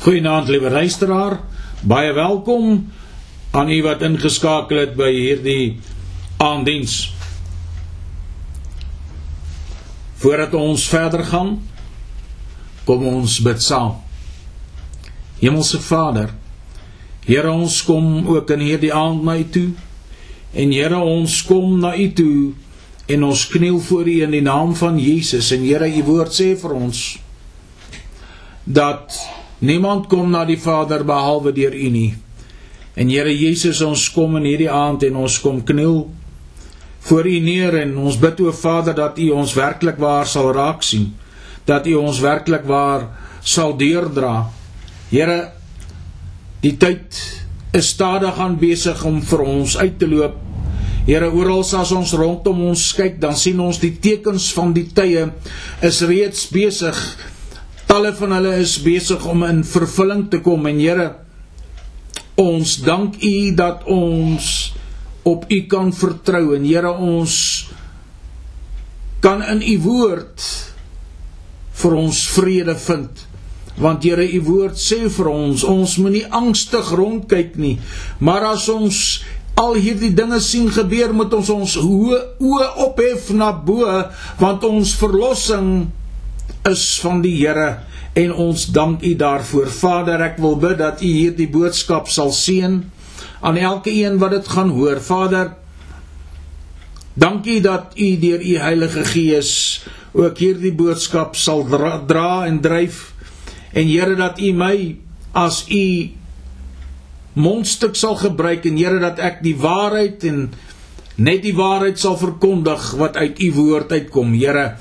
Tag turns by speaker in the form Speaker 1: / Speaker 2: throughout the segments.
Speaker 1: Goeienaand liewe luisteraar, baie welkom aan u wat ingeskakel het by hierdie aanddiens. Voordat ons verder gaan, kom ons bid saam. Hemelse Vader, Here ons kom ook in hierdie aand na u toe. En Here ons kom na u toe en ons kniel voor u in die naam van Jesus en Here u woord sê vir ons dat Niemand kom na die Vader behalwe deur U nie. En Here Jesus, ons kom in hierdie aand en ons kom kniel voor U neer en ons bid o Vader dat U ons werklik waar sal raak sien. Dat U ons werklik waar sal deurdra. Here, die tyd is stadig aan besig om vir ons uit te loop. Here, oral as ons rondom ons kyk, dan sien ons die tekens van die tye is reeds besig Talle van hulle is besig om in vervulling te kom en Here ons dank U dat ons op U kan vertrou en Here ons kan in U woord vir ons vrede vind. Want Here U woord sê vir ons ons moenie angstig rondkyk nie maar as ons al hierdie dinge sien gebeur moet ons ons oë ophef na bo want ons verlossing is van die Here en ons dank U daarvoor. Vader, ek wil bid dat U hierdie boodskap sal seën aan elke een wat dit gaan hoor. Vader, dankie dat U deur U Heilige Gees ook hierdie boodskap sal dra, dra en dryf en Here dat U my as U mondstuk sal gebruik en Here dat ek die waarheid en net die waarheid sal verkondig wat uit U woord uitkom, Here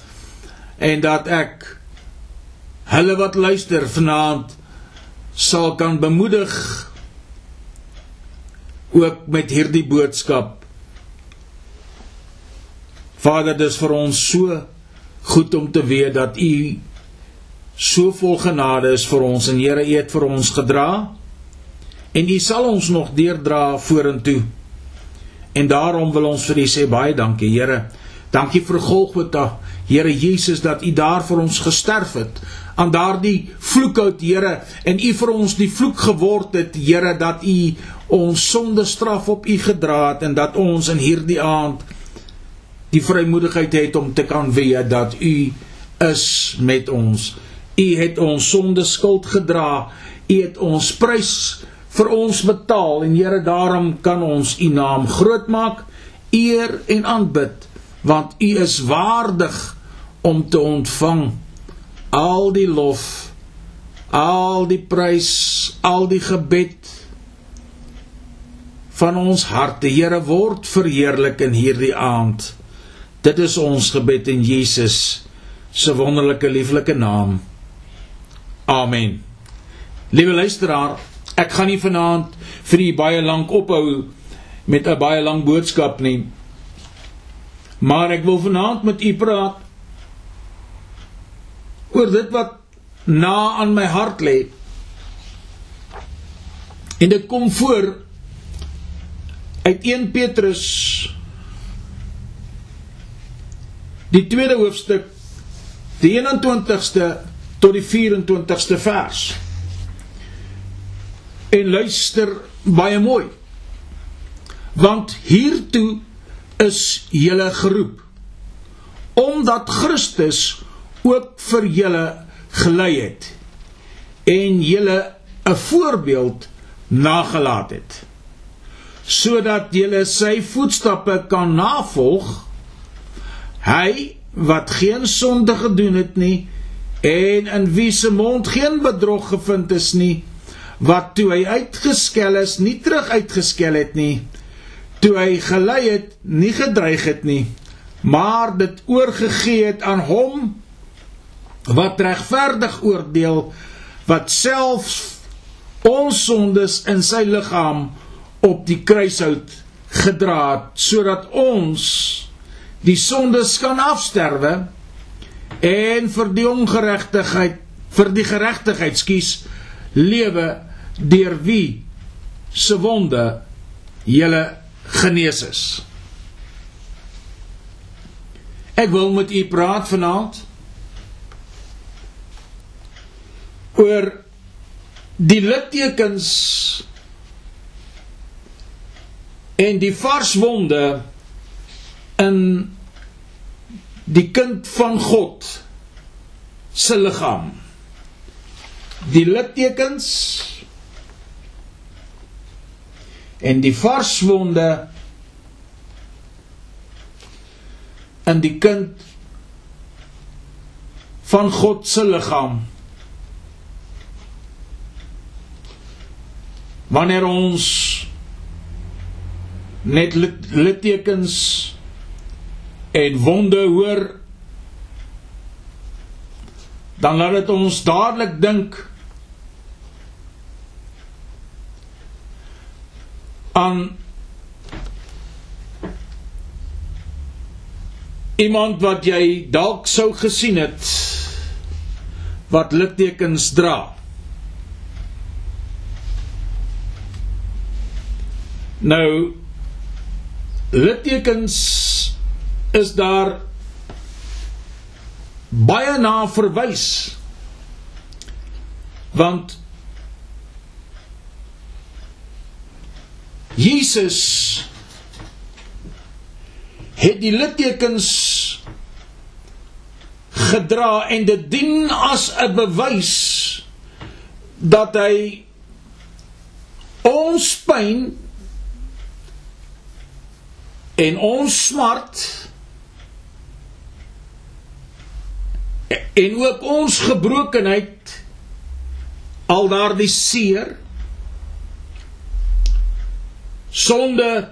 Speaker 1: en dat ek hulle wat luister vanaand sal kan bemoedig ook met hierdie boodskap. Vader, dis vir ons so goed om te weet dat U so vol genade is vir ons en Here, U het vir ons gedra en U sal ons nog deurdra vorentoe. En daarom wil ons vir U sê baie dankie, Here. Dankie vir Golgotha, Here Jesus dat U daar vir ons gesterf het aan daardie vloekhout Here en U vir ons die vloek geword het Here dat U ons sonde straf op U gedra het en dat ons in hierdie aand die vrymoedigheid het om te kan weet dat U is met ons. U het ons sonde skuld gedra. U het ons prys vir ons betaal en Here daarom kan ons U naam groot maak, eer en aanbid want U is waardig om te ontvang al die lof, al die prys, al die gebed van ons harte. Here word verheerlik in hierdie aand. Dit is ons gebed in Jesus se wonderlike lieflike naam. Amen. Liewe luisteraar, ek gaan nie vanaand vir u baie lank ophou met 'n baie lang boodskap nie. Maar ek wil vanaand met u praat oor dit wat na aan my hart lê. En dit kom voor uit 1 Petrus die tweede hoofstuk die 21ste tot die 24ste vers. En luister baie mooi. Want hiertoe is julle geroep omdat Christus ook vir julle gelei het en julle 'n voorbeeld nagelaat het sodat julle sy voetstappe kan navolg hy wat geen sonde gedoen het nie en in wie se mond geen bedrog gevind is nie wat toe hy uitgeskel is nie terug uitgeskel het nie toe hy gelei het nie gedreig het nie maar dit oorgegee het aan hom wat regverdig oordeel wat self ons sondes in sy liggaam op die kruishout gedra het sodat ons die sondes kan afsterwe en vir die ongeregtigheid vir die geregtigheid skuis lewe deur wie se wonde julle genees is. Ek wil met u praat vanaand oor die littekens en die varswonde in die kind van God se liggaam die littekens en die varswonde in die kind van God se liggaam. Wanneer ons net littekens en wonde hoor dan laat dit ons dadelik dink aan iemand wat jy dalk sou gesien het wat littekens dra. Nou littekens is daar baie na verwys want Jesus het die littekens gedra en dit dien as 'n bewys dat hy ons pyn en ons smart en ook ons gebrokenheid al daardie seer sonde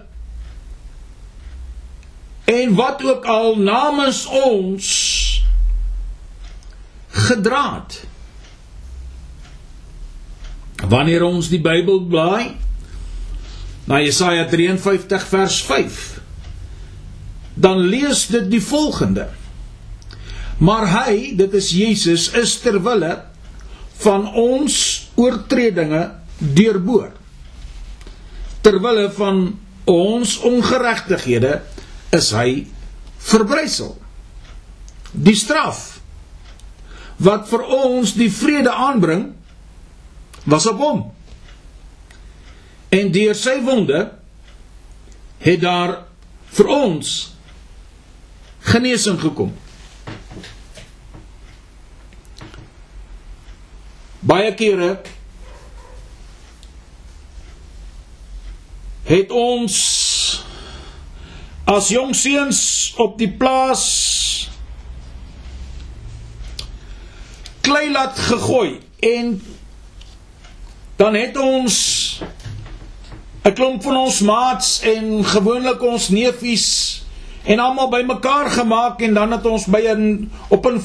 Speaker 1: en wat ook al namens ons gedra het wanneer ons die Bybel blaai na Jesaja 53 vers 5 dan lees dit die volgende. Maar hy, dit is Jesus, is ter wille van ons oortredinge deurboor. Ter wille van ons ongeregtighede is hy verbrysel. Die straf wat vir ons die vrede aanbring was op hom. En deur sy wonde het daar vir ons genesing gekom. Baie kere het ons as jong seuns op die plaas klei laat gegooi en dan het ons 'n klomp van ons maats en gewoonlik ons neefies en almal bymekaar gemaak en dan het ons by 'n op 'n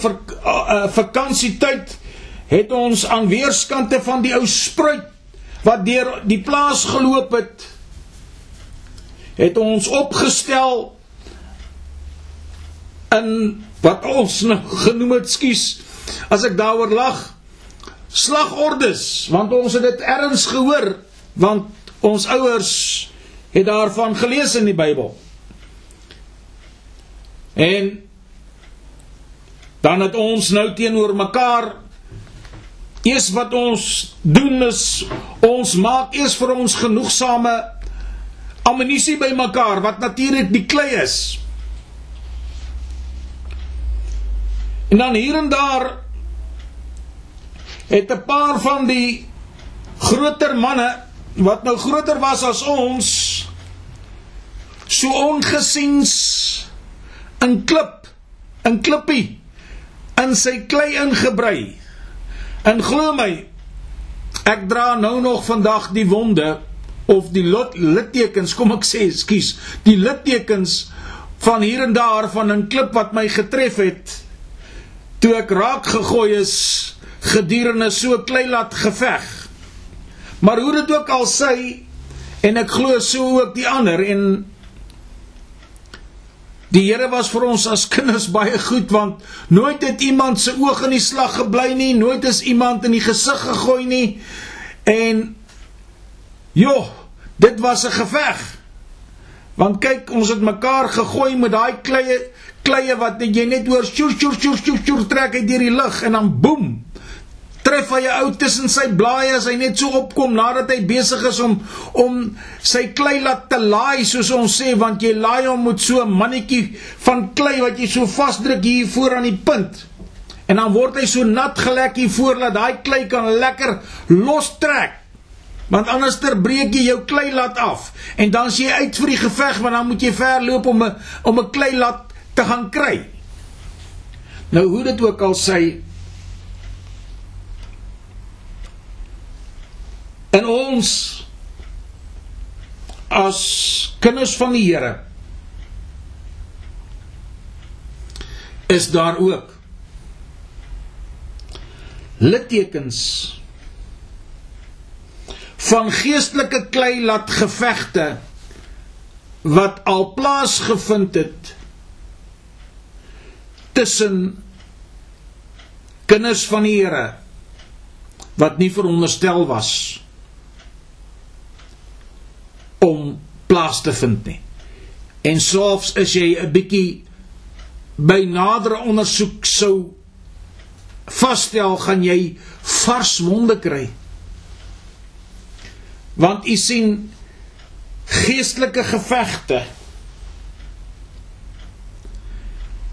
Speaker 1: vakansietyd het ons aan weerskante van die ou spruit wat deur die plaas geloop het het ons opgestel in wat ons nou genoem het skuis as ek daaroor lag slagordes want ons het dit erns gehoor want ons ouers het daarvan gelees in die Bybel. En dan het ons nou teenoor mekaar eers wat ons doen is ons maak eers vir ons genoegsame ammunisie bymekaar wat natuurlik die klei is. En dan hier en daar het 'n paar van die groter manne wat nou groter was as ons so ongesiens in klip, in klippie in sy klei ingebrei. En glo my, ek dra nou nog vandag die wonde of die littekens, kom ek sê, skus, die littekens van hier en daar van 'n klip wat my getref het toe ek raak gegooi is gedurende so klei laat geveg. Maar hoe dit ook al sê en ek glo so ook die ander en Die Here was vir ons as kinders baie goed want nooit het iemand se oog in die slag gebly nie, nooit is iemand in die gesig gegooi nie. En joh, dit was 'n geveg. Want kyk, ons het mekaar gegooi met daai kleie kleie wat jy net hoor sjoe sjoe sjoe sjoe sjoe trek uit deur die lug en dan boem. tref hy 'n ou tussen sy blaaie as hy net so opkom nadat hy besig is om om sy klei laat te laai soos ons sê want jy laai hom met so 'n mannetjie van klei wat jy so vasdruk hier voor aan die punt. En dan word hy so nat gelek hier voor dat daai klei kan lekker lostrek. Want anders ter breek jy jou klei laat af en dan as jy uit vir die geveg want dan moet jy ver loop om 'n om 'n klei laat te gaan kry. Nou hoe dit ook al sê in ons as kinders van die Here is daar ook littekens van geestelike klei laat gevegte wat al plaasgevind het tussen kinders van die Here wat nie veronderstel was om plaas te vind nie. En selfs as jy 'n bietjie by nadere ondersoek sou vasstel, gaan jy vars wonde kry. Want u sien geestelike gevegte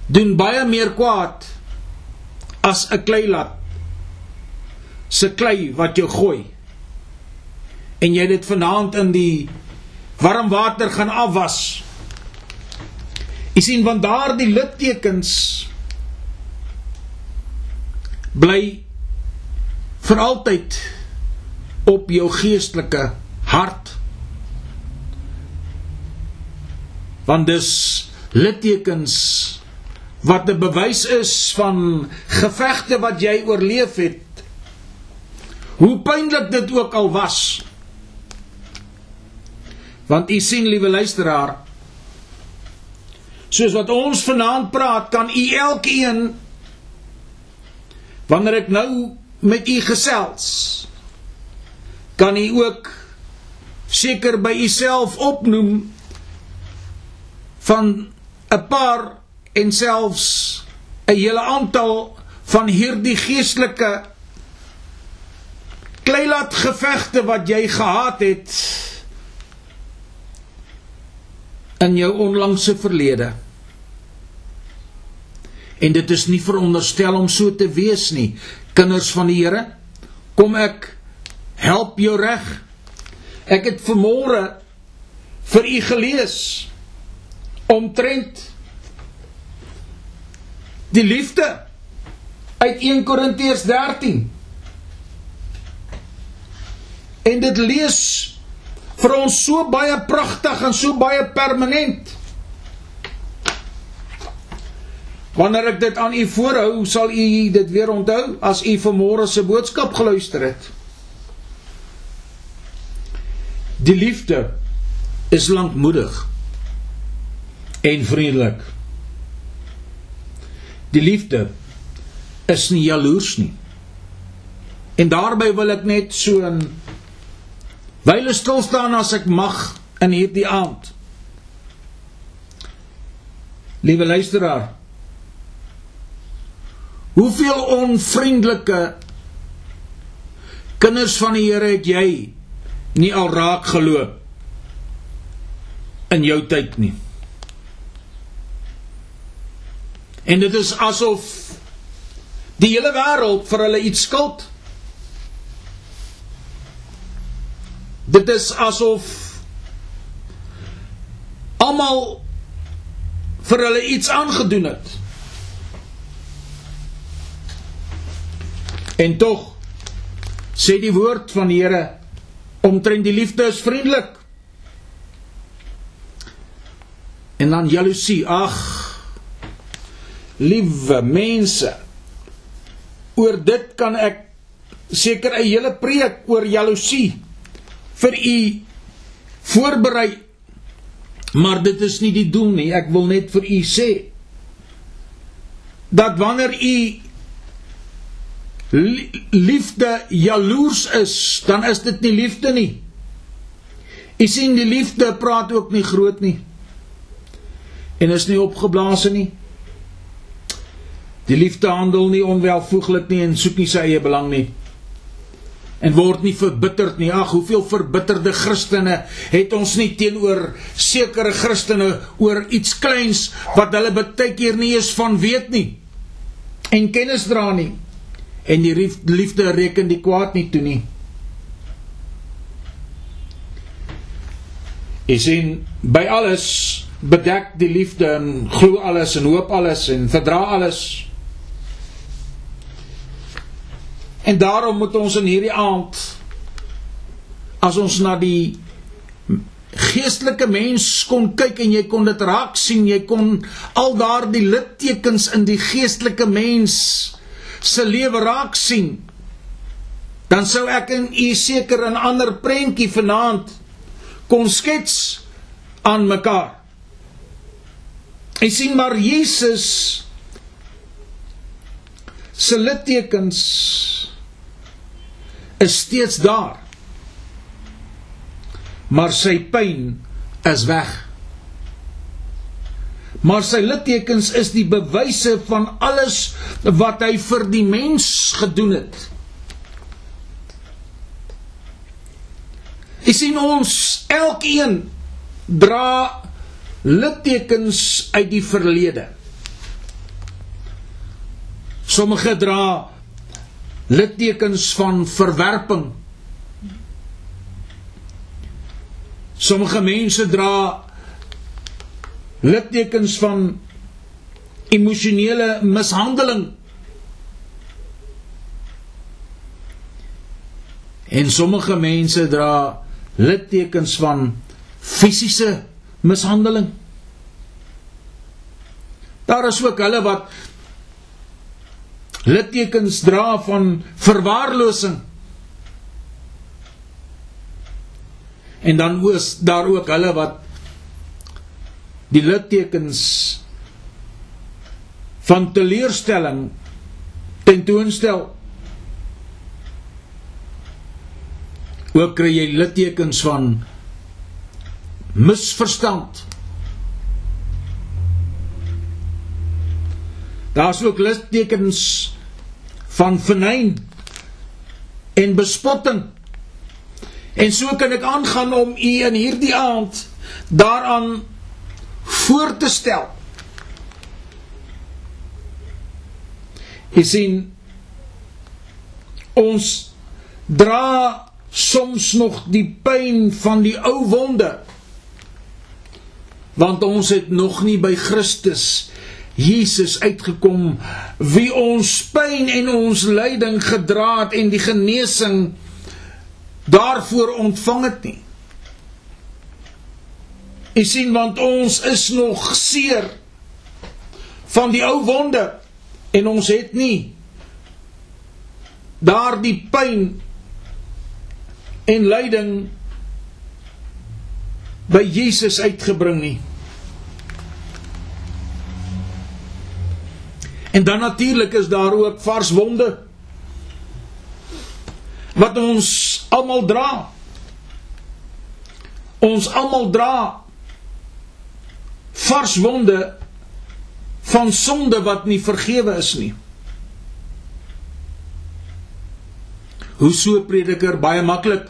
Speaker 1: doen baie meer kwaad as 'n kleilat se klei wat jy gooi. En jy dit vanaand in die warm water gaan afwas. Jy sien want daardie littekens bly vir altyd op jou geestelike hart want dis littekens wat 'n bewys is van gevegte wat jy oorleef het. Hoe pynlik dit ook al was. Want u sien liewe luisteraar, soos wat ons vanaand praat, kan u elkeen wanneer ek nou met u gesels, kan u ook seker by u self opnoem van 'n paar en selfs 'n hele aantal van hierdie geestelike kleilat gevegte wat jy gehad het in jou onlangse verlede. En dit is nie veronderstel om so te wees nie. Kinders van die Here, kom ek help jou reg. Ek het vanmôre vir u gelees omtrent die liefde uit 1 Korintiërs 13. En dit lees vir ons so baie pragtig en so baie permanent. Wanneer ek dit aan u voorhou, sal u dit weer onthou as u vanmôre se boodskap geluister het. Die liefde is lankmoedig en vriendelik. Die liefde is nie jaloers nie. En daarby wil ek net so 'n wyle stil staan as ek mag in hierdie aand. Liewe luisteraar, hoeveel onvriendelike kinders van die Here het jy nie al raak geloop in jou tyd nie? En dit is asof die hele wêreld vir hulle iets skuld. Dit is asof almal vir hulle iets aangedoen het. En tog sê die woord van die Here omtrent die liefde is vriendelik. En dan jaloesie, ag Liewe mense, oor dit kan ek seker 'n hele preek oor jaloesie vir u voorberei. Maar dit is nie die doel nie. Ek wil net vir u sê dat wanneer u liefde jaloers is, dan is dit nie liefde nie. U sien die liefde praat ook nie groot nie. En is nie opgeblaas nie. Die liefde handel nie onwelvoeglik nie en soek nie sy eie belang nie. en word nie verbitterd nie. Ag, hoeveel verbitterde Christene het ons nie teenoor sekere Christene oor iets kleins wat hulle baie keer nie eens van weet nie en kennis dra nie. En die liefde reken die kwaad nie toe nie. Is in by alles bedek die liefde en glo alles en hoop alles en verdra alles. En daarom moet ons in hierdie aand as ons na die geestelike mens kon kyk en jy kon dit raak sien, jy kon al daardie littekens in die geestelike mens se lewe raak sien. Dan sou ek en u seker 'n ander prentjie vanaand kon skets aan mekaar. Ek sien maar Jesus se littekens is steeds daar. Maar sy pyn is weg. Maar sy littekens is die bewyse van alles wat hy vir die mens gedoen het. Jy sien ons elkeen dra littekens uit die verlede. Sommige dra littekens van verwerping. Sommige mense dra littekens van emosionele mishandeling. En sommige mense dra littekens van fisiese mishandeling. Daar is ook hulle wat littekens dra van verwaarlosing. En dan is daar ook hulle wat die littekens van teleurstelling tentoonstel. Ook kry jy littekens van misverstand. Daar's ook littekens van vernyn en bespotting. En so kan ek aangaan om u in hierdie aand daaraan voor te stel. Jy sien ons dra soms nog die pyn van die ou wonde want ons het nog nie by Christus Jesus uitgekom wie ons pyn en ons lyding gedra het en die genesing daarvoor ontvang het nie. Jy sien want ons is nog seer van die ou wonde en ons het nie daardie pyn en lyding by Jesus uitgebring nie. En dan natuurlik is daar ook vars wonde wat ons almal dra. Ons almal dra vars wonde van sonde wat nie vergewe is nie. Hoe so prediker baie maklik.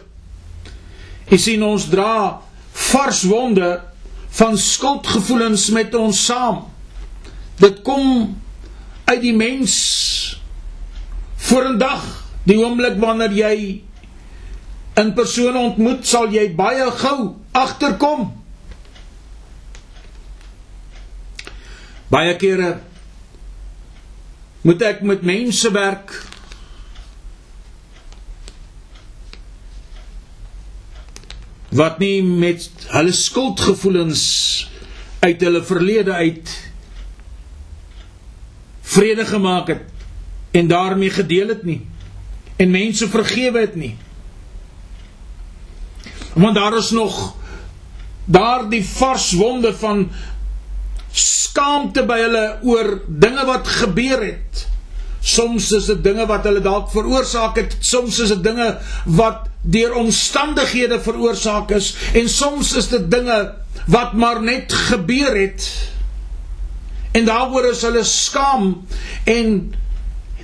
Speaker 1: Jy sien ons dra vars wonde van skuldgevoelens met ons saam. Dit kom uit die mens voor 'n dag, die oomblik wanneer jy 'n persoon ontmoet, sal jy baie gou agterkom. Baie kere moet ek met mense werk. Wat nie met hulle skuldgevoelens uit hulle verlede uit vrede gemaak het en daarmee gedeel het nie en mense vergewe het nie. Want daar is nog daardie vars wonde van skaamte by hulle oor dinge wat gebeur het. Soms is dit dinge wat hulle dalk veroorsaak het. Soms is dit dinge wat deur omstandighede veroorsaak is. En soms is dit dinge wat maar net gebeur het. En daaroor is hulle skaam en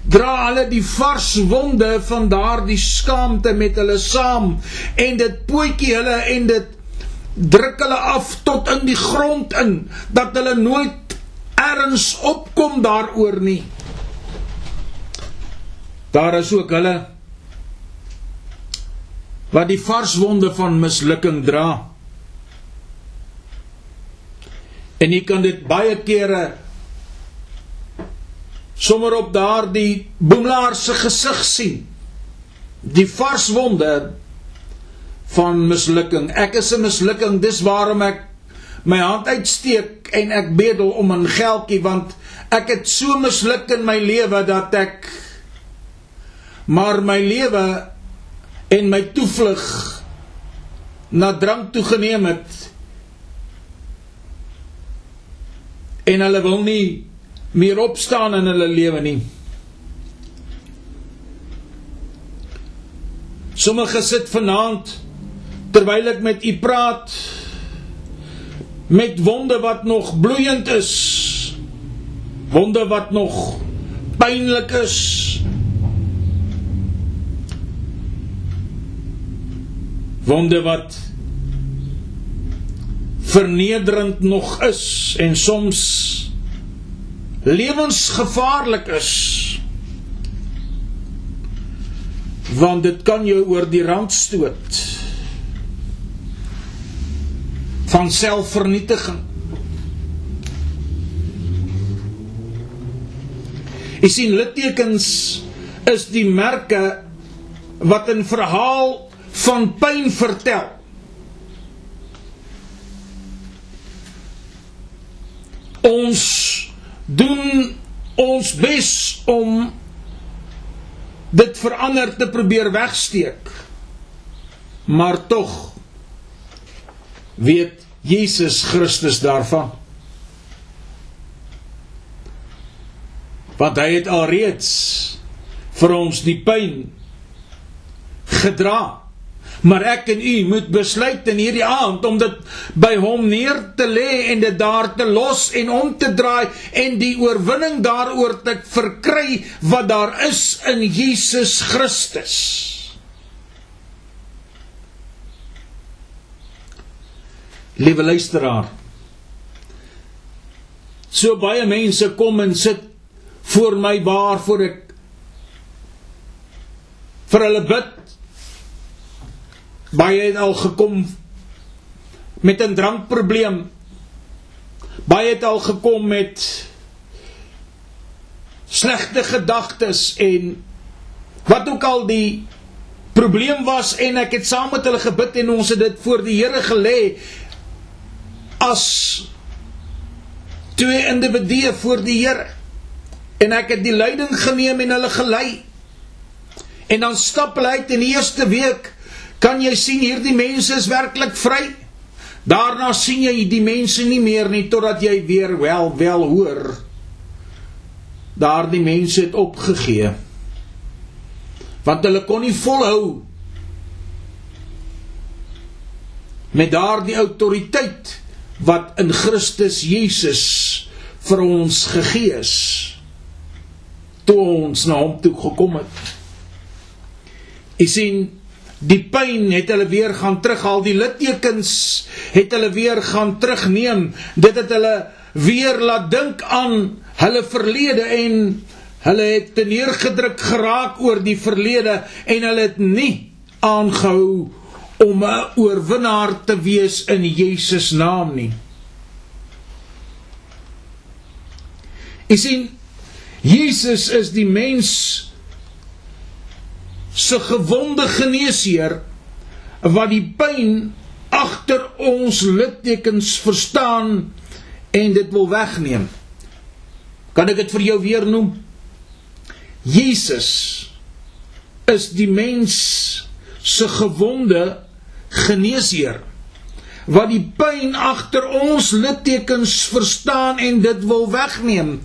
Speaker 1: dra hulle die vars wonde van daardie skaamte met hulle saam. En dit pootjie hulle en dit druk hulle af tot in die grond in dat hulle nooit erns opkom daaroor nie daar is ook hulle wat die vars wonde van mislukking dra en jy kan dit baie kere sommer op daardie boemelaar se gesig sien. Die vars wonde van mislukking. Ek is 'n mislukking, dis waarom ek my hand uitsteek en ek bedel om 'n geldjie want ek het so misluk in my lewe dat ek maar my lewe en my toevlug na drank toegeneem het. En hulle wil nie meer opstaan in hulle lewe nie. Sommige sit vanaand terwyl ek met u praat met wonde wat nog bloeiend is. Wonde wat nog pynlik is. Wonde wat vernederend nog is en soms lewensgevaarlik is want dit kan jou oor die rand stoot van selfvernietiging Jy sien littekens is die merke wat 'n verhaal van pyn vertel ons doen ons bes om dit verander te probeer wegsteek. Maar tog weet Jesus Christus daarvan. Want hy het alreeds vir ons die pyn gedra. Maar ek en u moet besluit in hierdie aand om dit by hom neer te lê en dit daar te los en om te draai en die oorwinning daaroor te verkry wat daar is in Jesus Christus. Liewe luisteraar. So baie mense kom en sit voor my waarvoor ek vir hulle bid Baie het al gekom met 'n drankprobleem. Baie het al gekom met slegte gedagtes en wat ook al die probleem was en ek het saam met hulle gebid en ons het dit voor die Here gelê as twee individue voor die Here en ek het die leiding geneem en hulle gelei en dan stap hulle uit in die eerste week Kan jy sien hierdie mense is werklik vry? Daarna sien jy die mense nie meer nie totdat jy weer wel wel hoor. Daardie mense het opgegee. Want hulle kon nie volhou met daardie autoriteit wat in Christus Jesus vir ons gegee is toe ons na hom toe gekom het. Jy sien Die pyn het hulle weer gaan terughaal, die littekens het hulle weer gaan terugneem. Dit het hulle weer laat dink aan hulle verlede en hulle het teneergedruk geraak oor die verlede en hulle het nie aangehou om 'n oorwinnaar te wees in Jesus naam nie. Jy sien Jesus is die mens se gewonde geneesheer wat die pyn agter ons littekens verstaan en dit wil wegneem. Kan ek dit vir jou weer noem? Jesus is die mens se gewonde geneesheer wat die pyn agter ons littekens verstaan en dit wil wegneem.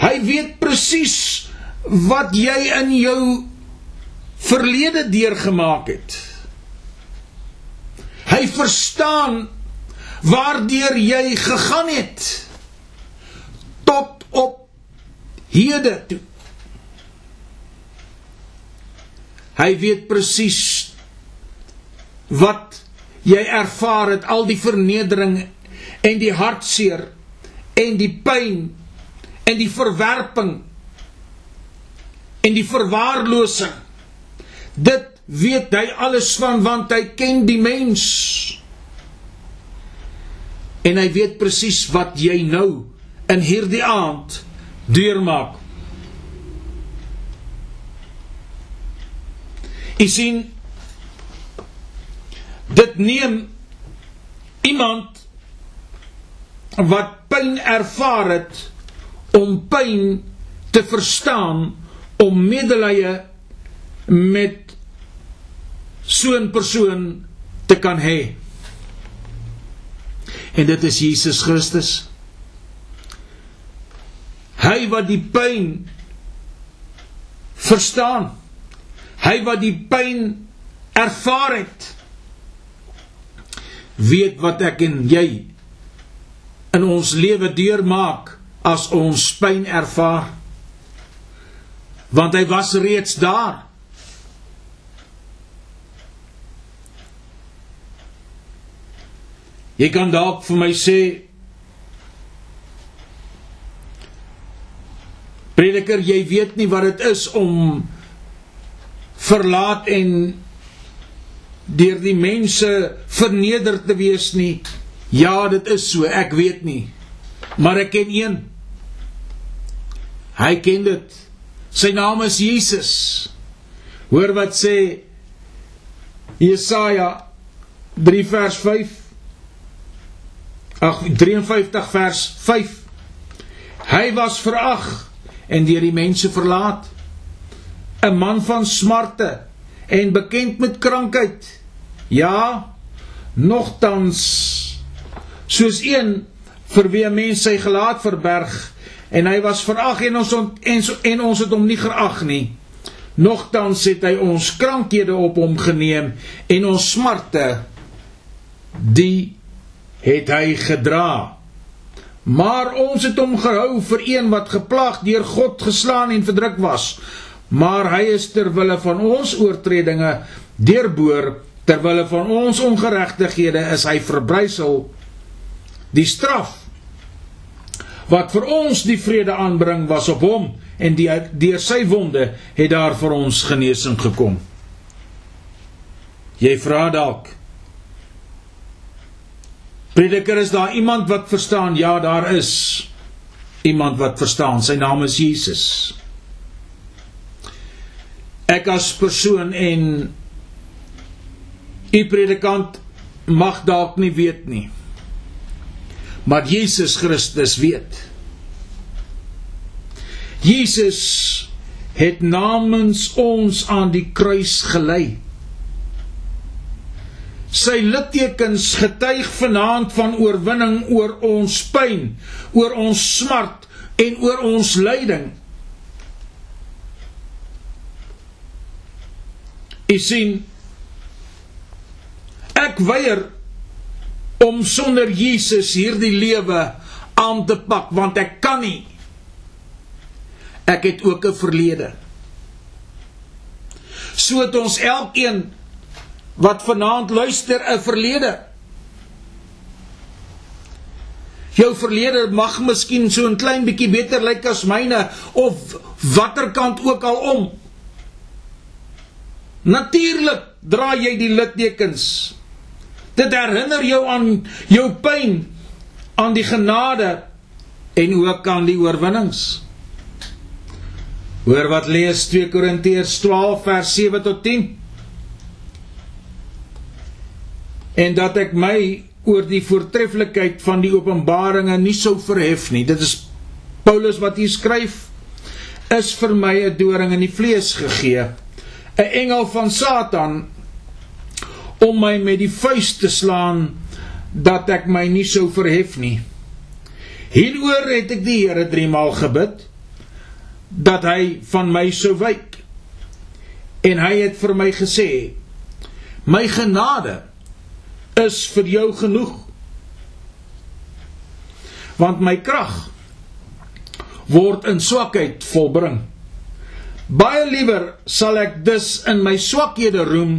Speaker 1: Hy weet presies wat jy in jou verlede deurgemaak het. Hy verstaan waardeur jy gegaan het tot op hede toe. Hy weet presies wat jy ervaar het al die vernedering en die hartseer en die pyn en die verwerping en die verwaarlosing dit weet hy alles van want hy ken die mens. En hy weet presies wat jy nou in hierdie aand deurmaak Jy sien dit neem iemand wat pyn ervaar het om pyn te verstaan om medelee met so 'n persoon te kan hê. En dit is Jesus Christus. Hy wat die pyn verstaan Hy wat die pyn ervaar het weet wat ek en jy in ons lewe deurmaak as ons pyn ervaar. Want hy was reeds daar. Jy kan dalk vir my sê Prediker, jy weet nie wat dit is om verlaat en deur die mense verneder te wees nie. Ja, dit is so, ek weet nie. Maar ek ken een. Hy ken dit. Sy naam is Jesus. Hoor wat sê Jesaja 3 vers 5. Ag 53 vers 5. Hy was verag en deur die mense verlaat. 'n man van smarte en bekend met krankheid. Ja, nogtans soos een vir wie 'n mens sy gelaat verberg en hy was verag en ons ont, en, en ons het hom nie geag nie. Nogtans het hy ons krankhede op hom geneem en ons smarte die het hy gedra. Maar ons het hom gehou vir een wat geplaag deur God geslaan en verdruk was maar hy is ter wille van ons oortredinge deurboor ter wille van ons ongeregtighede is hy verbrysel die straf wat vir ons die vrede aanbring was op hom en die deur sy wonde het daar vir ons genesing gekom. Jy vra dalk prediker is daar iemand wat verstaan? Ja daar is iemand wat verstaan. Sy naam is Jesus ek as persoon en u predikant mag dalk nie weet nie. Maar Jesus Christus weet. Jesus het namens ons aan die kruis gelei. Sy littekens getuig vanaand van oorwinning oor ons pyn, oor ons smart en oor ons lyding. U sien ek weier om sonder Jesus hierdie lewe aan te pak want ek kan nie. Ek het ook 'n verlede. So het ons elkeen wat vanaand luister 'n verlede. Jou verlede mag miskien so 'n klein bietjie beter lyk as myne of watter kant ook al om. Natuurlik dra jy die littekens. Dit herinner jou aan jou pyn, aan die genade en ook aan die oorwinnings. Hoor wat lees 2 Korintiërs 12 vers 7 tot 10. En dat ek my oor die voortreffelikheid van die openbaringe nie sou verhef nie. Dit is Paulus wat hier skryf is vir my 'n doring in die vlees gegee 'n engel van Satan om my met die vuis te slaan dat ek my nie sou verhef nie. Hieroor het ek die Here 3 maal gebid dat hy van my sou wyk. En hy het vir my gesê: "My genade is vir jou genoeg. Want my krag word in swakheid volbring. Baie liewer sal ek dus in my swakhede roem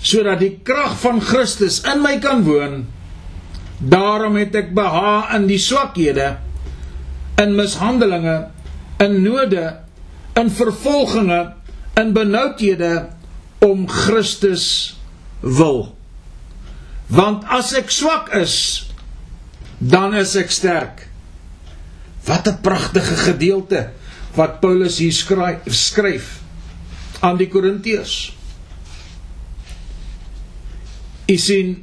Speaker 1: sodat die krag van Christus in my kan woon. Daarom het ek beha in die swakhede, in mishandelinge, in node, in vervolginge, in benoudhede om Christus wil. Want as ek swak is, dan is ek sterk. Wat 'n pragtige gedeelte wat Paulus hier skryf, skryf aan die Korintiërs. U sien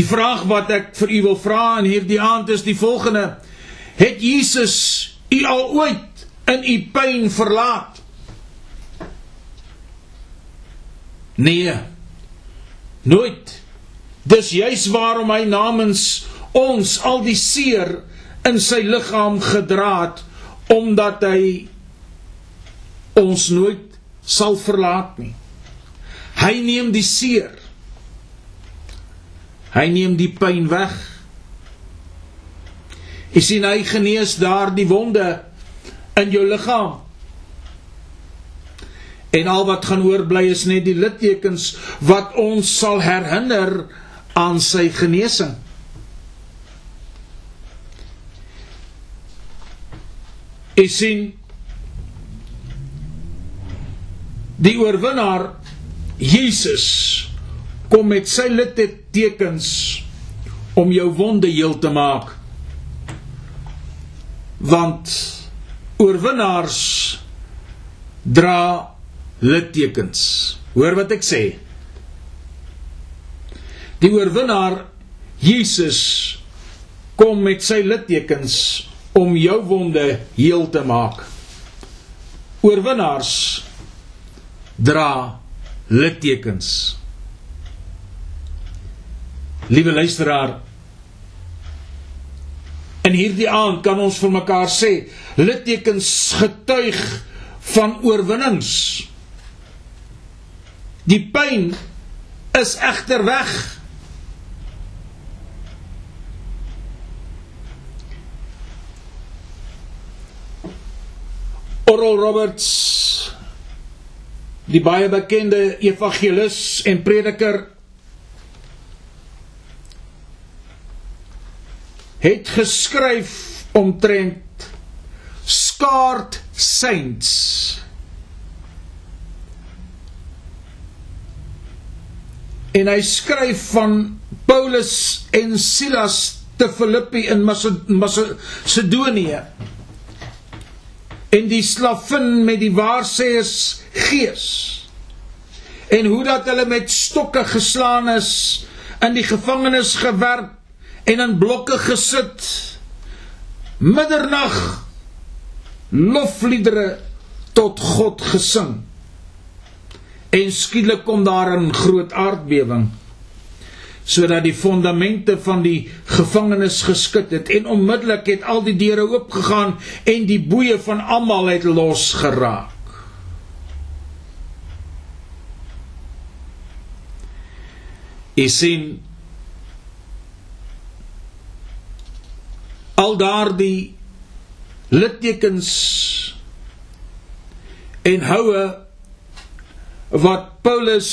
Speaker 1: Die vraag wat ek vir u wil vra in hierdie aand is die volgende: Het Jesus u al ooit in u pyn verlaat? Nee. Nooit. Dis juis waarom hy namens ons al die seer in sy liggaam gedra het omdat hy ons nooit sal verlaat nie. Hy neem die seer. Hy neem die pyn weg. Jy sien hy genees daardie wonde in jou liggaam. En al wat gaan oorbly is net die littekens wat ons sal herinner aan sy genesing. Jy sien die oorwinnaar Jesus kom met sy littekens om jou wonde heel te maak. Want oorwinnaars dra littekens. Hoor wat ek sê. Die oorwinnaar Jesus kom met sy littekens om jou wonde heel te maak. Oorwinnaars dra littekens. Liewe luisteraar, in hierdie aand kan ons vir mekaar sê, littekens getuig van oorwinnings. Die pyn is egter weg. Oral Roberts die baie bekende evangelis en prediker het geskryf omtrent scarred saints. En hy skryf van Paulus en Silas te Filippi in Macedonië en die slavin met die waarsêers gees. En hoe dat hulle met stokke geslaan is in die gevangenis gewerp en in blokke gesit. Middernag lofliedere tot God gesing. En skielik kom daar 'n groot aardbewing sodat die fondamente van die gevangenis geskit het en onmiddellik het al die deure oopgegaan en die boeye van almal het losgeraak. Jy sien al daardie littekens en houe wat Paulus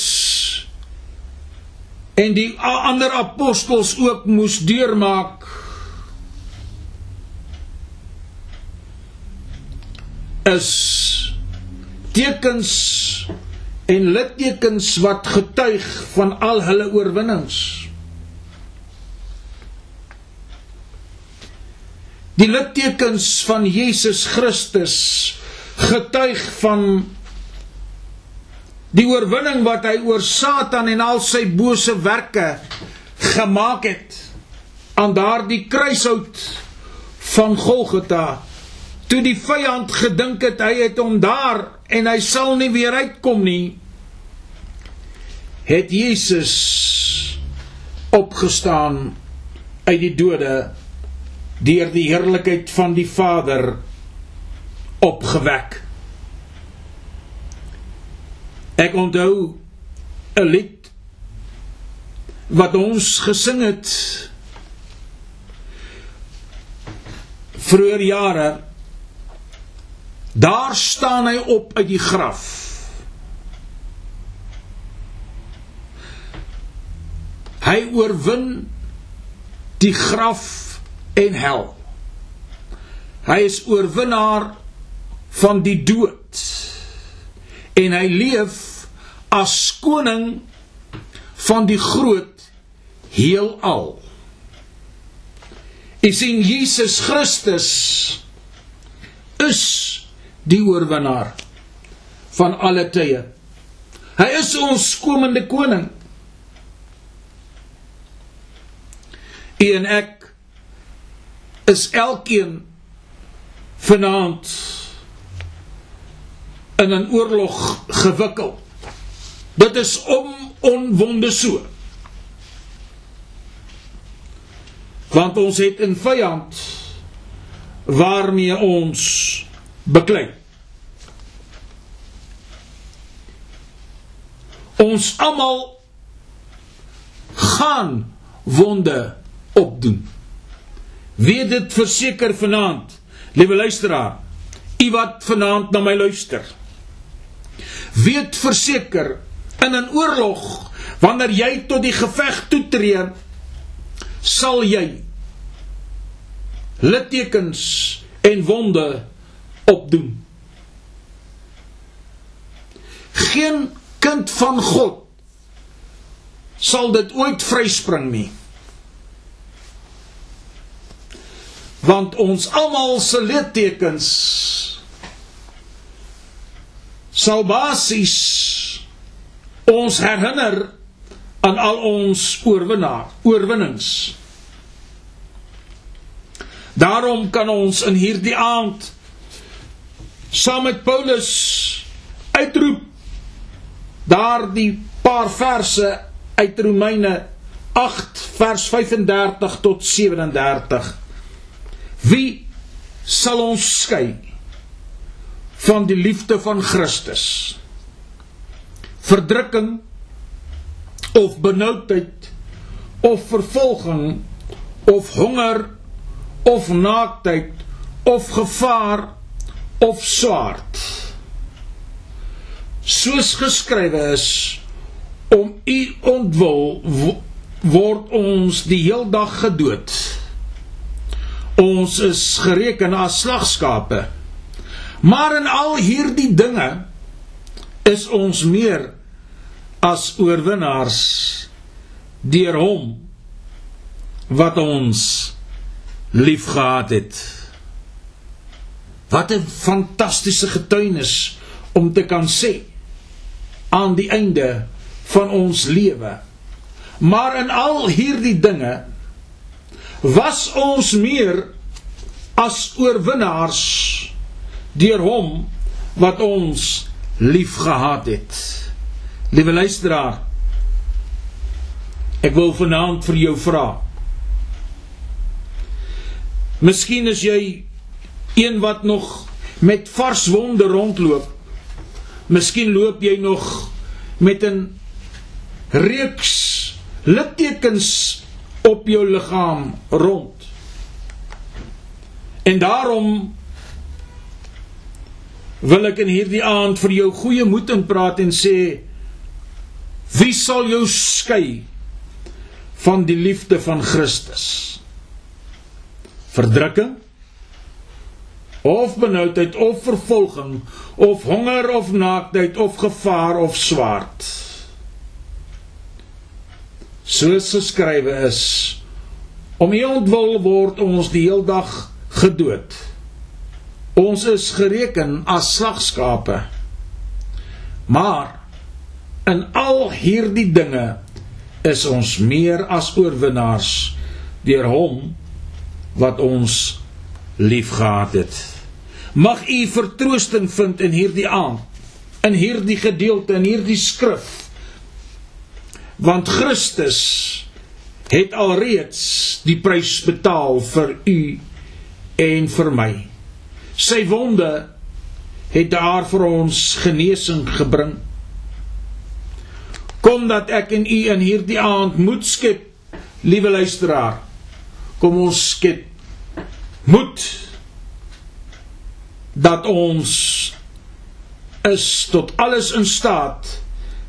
Speaker 1: en die ander apostels ook moes deurmaak. Is tekens en littekens wat getuig van al hulle oorwinnings. Die littekens van Jesus Christus getuig van die oorwinning wat hy oor Satan en al sy bose werke gemaak het aan daardie kruishout van Golgotha toe die vyand gedink het hy het hom daar en hy sal nie weer uitkom nie het Jesus opgestaan uit die dode deur die heerlikheid van die Vader opgewek Ek onthou 'n lied wat ons gesing het vroeër jare. Daar staan hy op uit die graf. Hy oorwin die graf en hel. Hy is oorwinnaar van die dood en hy leef as koning van die groot heelal. U sien Jesus Christus is die oorwinnaar van alle tye. Hy is ons komende koning. U en ek is elkeen vanaand in 'n oorlog gewikkel. Dit is om onwonde so. Want ons het 'n vyand waarmee ons beklei. Ons almal gaan wonde opdoen. Weet dit verseker vanaand, liewe luisteraar, u wat vanaand na my luister. Weet verseker in 'n oorlog wanneer jy tot die geveg toetree sal jy littekens en wonde opdoen. Geen kind van God sal dit ooit vryspring nie. Want ons almal se littekens sal basies ons herinner aan al ons oorwinnaar, oorwinnings. Daarom kan ons in hierdie aand saam met Paulus uitroep daardie paar verse uit Romeine 8 vers 35 tot 37. Wie sal ons skei van die liefde van Christus? verdrukking of benoudheid of vervolging of honger of naaktheid of gevaar of swaard soos geskrywe is om u ontwil word ons die heeldag gedood ons is gereken as slagskape maar in al hierdie dinge is ons meer as oorwinnaars deur hom wat ons liefgehad het. Wat 'n fantastiese getuienis om te kan sê aan die einde van ons lewe. Maar in al hierdie dinge was ons meer as oorwinnaars deur hom wat ons liefgehad het. Liewe luisteraar, ek wil vanaand vir jou vra. Miskien is jy een wat nog met vars wonde rondloop. Miskien loop jy nog met 'n reeks littekens op jou liggaam rond. En daarom wil ek in hierdie aand vir jou goeie moed inpraat en sê Wie sal jou skei van die liefde van Christus? Verdrukking of benoudheid of vervolging of honger of naaktheid of gevaar of swaard. Soos geskrywe is, om U ontwil word ons die heeldag gedood. Ons is gereken as slagskape. Maar In al hierdie dinge is ons meer as oorwinnaars deur hom wat ons liefgehad het. Mag u vertroosting vind in hierdie aand in hierdie gedeelte in hierdie skrif want Christus het alreeds die prys betaal vir u en vir my. Sy wonde het daar vir ons genesing gebring kom dat ek en u in hierdie aand moed skep liewe luisteraar kom ons skep moed dat ons is tot alles in staat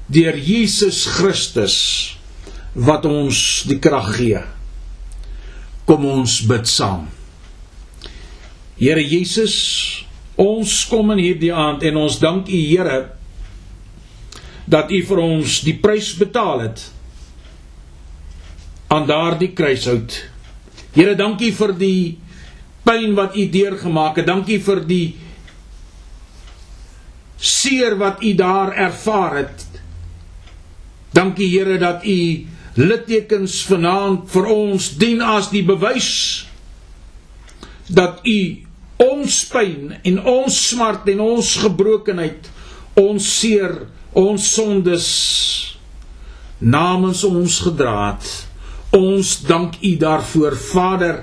Speaker 1: deur Jesus Christus wat ons die krag gee. Kom ons bid saam. Here Jesus, ons kom in hierdie aand en ons dank U Here dat U vir ons die prys betaal het aan daardie kruishout. Here, dankie vir die pyn wat U deurgemaak het. Dankie vir die seer wat U daar ervaar het. Dankie Here dat U littekens vanaand vir ons dien as die bewys dat U ons pyn en ons smart en ons gebrokenheid, ons seer, ons sondes namens ons gedra het. Ons dank U daarvoor, Vader.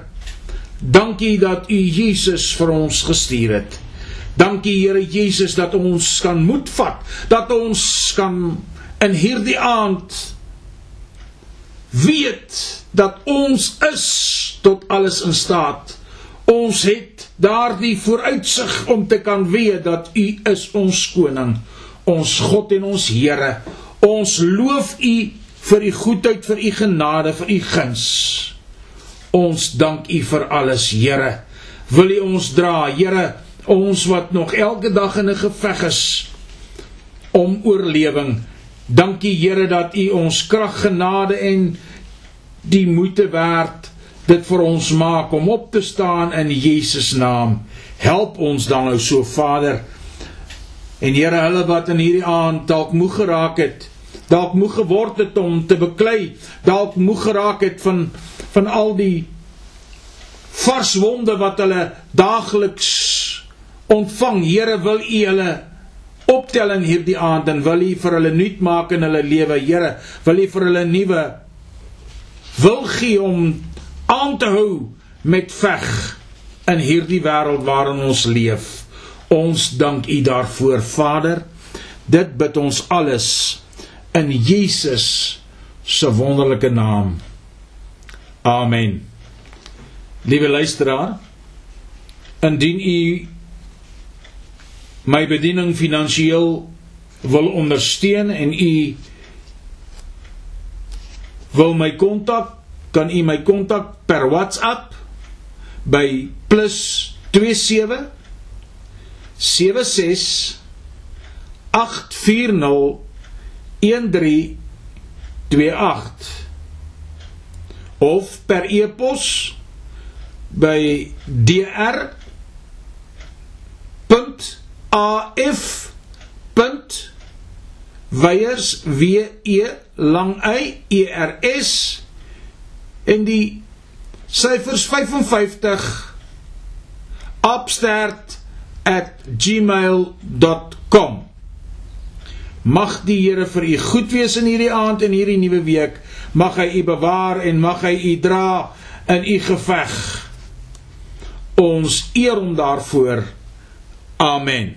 Speaker 1: Dankie dat U Jesus vir ons gestuur het. Dankie Here Jesus dat ons kan moed vat, dat ons kan in hierdie aand weet dat ons is tot alles in staat. Ons het daardie vooruitsig om te kan weet dat U is ons koning, ons God en ons Here. Ons loof U vir U goedheid, vir U genade, vir U guns. Ons dank U vir alles, Here. Wil U ons dra, Here, ons wat nog elke dag in 'n geveg is om oorlewing. Dankie Here dat U ons krag, genade en die moeite werd dit vir ons maak om op te staan in Jesus naam. Help ons dan nou so Vader. En Here, hulle wat in hierdie aand dalk moeg geraak het, dalk moeg geword het om te beklei, dalk moeg geraak het van van al die vars wonde wat hulle daagliks ontvang. Here, wil U hulle optel in hierdie aand en wil U vir hulle nuut maak in hulle lewe. Here, wil U vir hulle nuwe wil gee om aan te hou met veg in hierdie wêreld waarin ons leef. Ons dank U daarvoor, Vader. Dit bid ons alles in Jesus se wonderlike naam. Amen. Liewe luisteraar, indien u my bediening finansiëel wil ondersteun en u wil my kontak, kan u my kontak per WhatsApp by +27 76 840 1328 of per e-pos by dr.af.weyers w e lang y e r s en die syfers 55 abstert@gmail.com Mag die Here vir u goed wees in hierdie aand en hierdie nuwe week. Mag hy u bewaar en mag hy u dra in u geveg. Ons eer hom daarvoor. Amen.